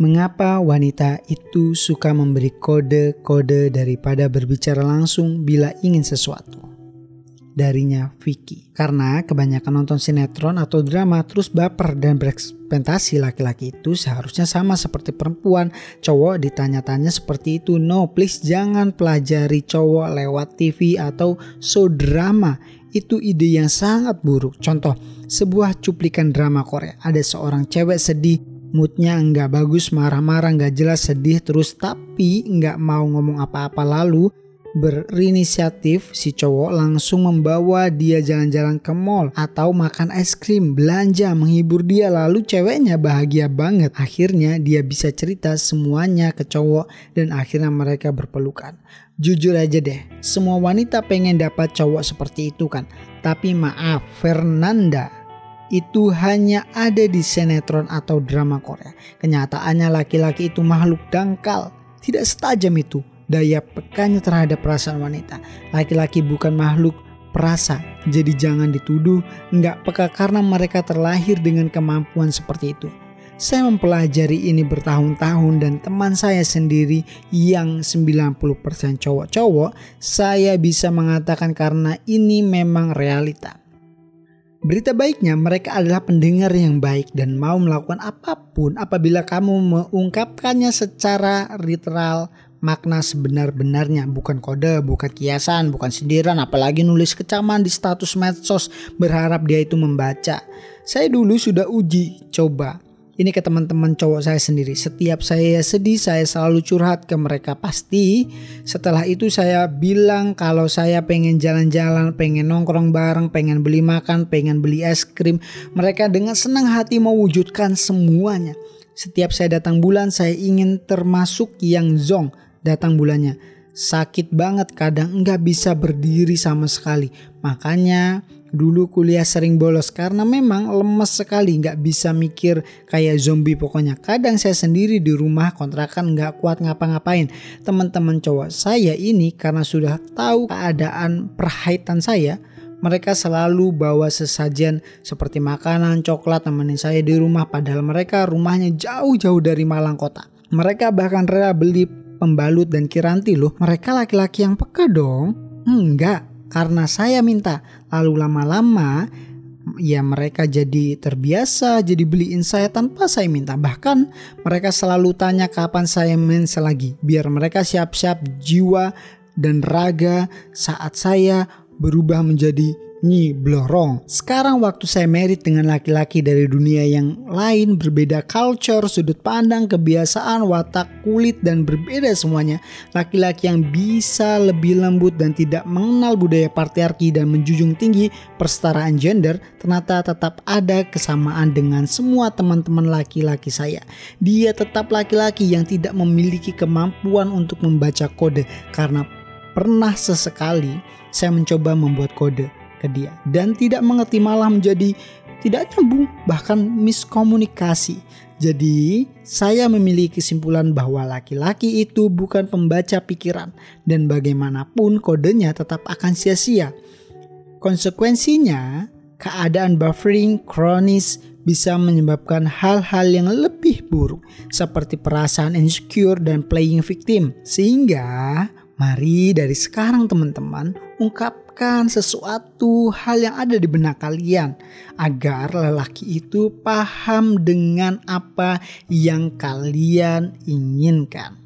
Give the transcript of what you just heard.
Mengapa wanita itu suka memberi kode-kode daripada berbicara langsung bila ingin sesuatu? Darinya Vicky. Karena kebanyakan nonton sinetron atau drama terus baper dan berekspektasi laki-laki itu seharusnya sama seperti perempuan. Cowok ditanya-tanya seperti itu. No, please jangan pelajari cowok lewat TV atau show drama. Itu ide yang sangat buruk. Contoh, sebuah cuplikan drama Korea. Ada seorang cewek sedih moodnya nggak bagus, marah-marah, nggak jelas, sedih terus, tapi nggak mau ngomong apa-apa lalu berinisiatif si cowok langsung membawa dia jalan-jalan ke mall atau makan es krim, belanja, menghibur dia lalu ceweknya bahagia banget. Akhirnya dia bisa cerita semuanya ke cowok dan akhirnya mereka berpelukan. Jujur aja deh, semua wanita pengen dapat cowok seperti itu kan. Tapi maaf, Fernanda itu hanya ada di sinetron atau drama Korea. Kenyataannya laki-laki itu makhluk dangkal, tidak setajam itu daya pekanya terhadap perasaan wanita. Laki-laki bukan makhluk perasa, jadi jangan dituduh nggak peka karena mereka terlahir dengan kemampuan seperti itu. Saya mempelajari ini bertahun-tahun dan teman saya sendiri yang 90% cowok-cowok, saya bisa mengatakan karena ini memang realita. Berita baiknya mereka adalah pendengar yang baik dan mau melakukan apa pun apabila kamu mengungkapkannya secara literal makna sebenar-benarnya bukan kode, bukan kiasan, bukan sindiran apalagi nulis kecaman di status medsos berharap dia itu membaca. Saya dulu sudah uji coba ini ke teman-teman cowok saya sendiri. Setiap saya sedih, saya selalu curhat ke mereka. Pasti setelah itu saya bilang kalau saya pengen jalan-jalan, pengen nongkrong bareng, pengen beli makan, pengen beli es krim. Mereka dengan senang hati mewujudkan semuanya. Setiap saya datang bulan, saya ingin termasuk yang zong datang bulannya. Sakit banget, kadang nggak bisa berdiri sama sekali. Makanya Dulu kuliah sering bolos karena memang lemes sekali nggak bisa mikir kayak zombie pokoknya. Kadang saya sendiri di rumah kontrakan nggak kuat ngapa-ngapain. Teman-teman cowok saya ini karena sudah tahu keadaan perhaitan saya, mereka selalu bawa sesajen seperti makanan, coklat temenin saya di rumah padahal mereka rumahnya jauh-jauh dari Malang kota. Mereka bahkan rela beli pembalut dan kiranti loh. Mereka laki-laki yang peka dong. Enggak, karena saya minta. Lalu lama-lama ya mereka jadi terbiasa jadi beliin saya tanpa saya minta. Bahkan mereka selalu tanya kapan saya mens lagi biar mereka siap-siap jiwa dan raga saat saya berubah menjadi Nyi Blorong. Sekarang waktu saya merit dengan laki-laki dari dunia yang lain, berbeda culture, sudut pandang, kebiasaan, watak, kulit, dan berbeda semuanya. Laki-laki yang bisa lebih lembut dan tidak mengenal budaya patriarki dan menjunjung tinggi persetaraan gender, ternyata tetap ada kesamaan dengan semua teman-teman laki-laki saya. Dia tetap laki-laki yang tidak memiliki kemampuan untuk membaca kode karena pernah sesekali saya mencoba membuat kode ke dia dan tidak mengerti malah menjadi tidak nyambung bahkan miskomunikasi. Jadi, saya memiliki kesimpulan bahwa laki-laki itu bukan pembaca pikiran dan bagaimanapun kodenya tetap akan sia-sia. Konsekuensinya, keadaan buffering kronis bisa menyebabkan hal-hal yang lebih buruk seperti perasaan insecure dan playing victim. Sehingga mari dari sekarang teman-teman ungkap melakukan sesuatu hal yang ada di benak kalian agar lelaki itu paham dengan apa yang kalian inginkan.